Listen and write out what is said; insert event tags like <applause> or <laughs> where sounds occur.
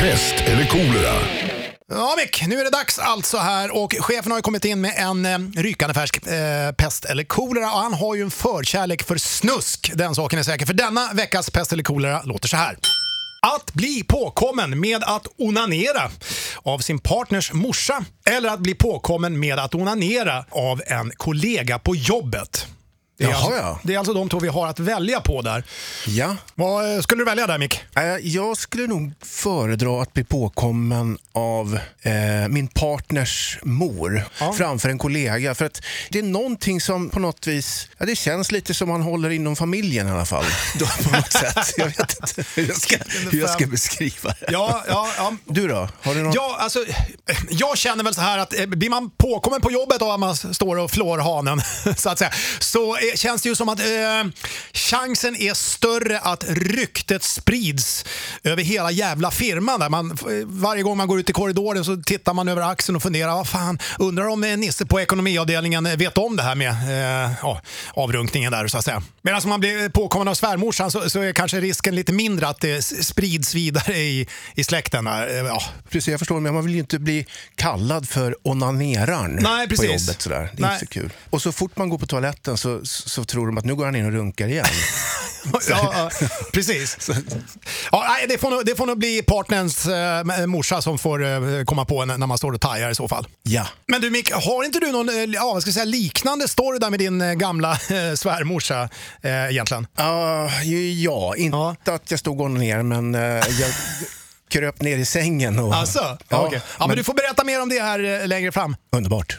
Pest eller kolera? Ja, Mick, nu är det dags alltså här och chefen har ju kommit in med en eh, rykande färsk eh, pest eller kolera och han har ju en förkärlek för snusk. Den saken är säker. För denna veckas pest eller kolera låter så här. Att bli påkommen med att onanera av sin partners morsa eller att bli påkommen med att onanera av en kollega på jobbet. Det är, Jaha, alltså, ja. det är alltså de två vi har att välja på där. Ja, Vad eh, skulle du välja där Mick? eh, jag skulle nog föredra att bli påkommen av eh, min partners mor Ja. framför en kollega. För att det är någonting som på något vis, ja, det känns lite som man håller inom familjen i alla fall. <laughs> Då, på något sätt. Jag vet inte hur jag ska, hur jag ska beskriva det. Ja, ja, ja. Du då? Har du något? Ja, alltså, jag känner väl så här att eh, blir man påkommen på jobbet och man står och flår hanen <laughs> så att säga, så känns det ju som att eh, chansen är större att ryktet sprids över hela jävla firman. Där man, eh, varje gång man går ut i korridoren så tittar man över axeln och funderar, vad fan, undrar om eh, Nisse på ekonomiavdelningen eh, vet om det här med eh, avrunkningen där så att säga. Medan man blir påkommen av svärmorsan så, så är kanske risken lite mindre att det sprids vidare i, i släkten. Där. Ja, Precis, jag förstår, men man vill ju inte bli kallad för onaneraren Nej, på jobbet. Sådär. Det är Nej. inte så kul. Och så fort man går på toaletten så, så tror de att nu går han in och runkar igen. <laughs> ja, precis. Ja, det, får nog, det får nog bli partnerns eh, morsa som får eh, komma på när man står och tajar i så fall. ja. Men du Mick, har inte du någon eh, ja, vad ska jag säga, liknande story där med din eh, gamla eh, svärmorsa eh, egentligen? Ja, ja, inte Ja. att jag stod och ner men eh, jag kröp ner i sängen. Och, Alltså? Ja, okej. ja, men du får berätta mer om det här eh, längre fram. Underbart.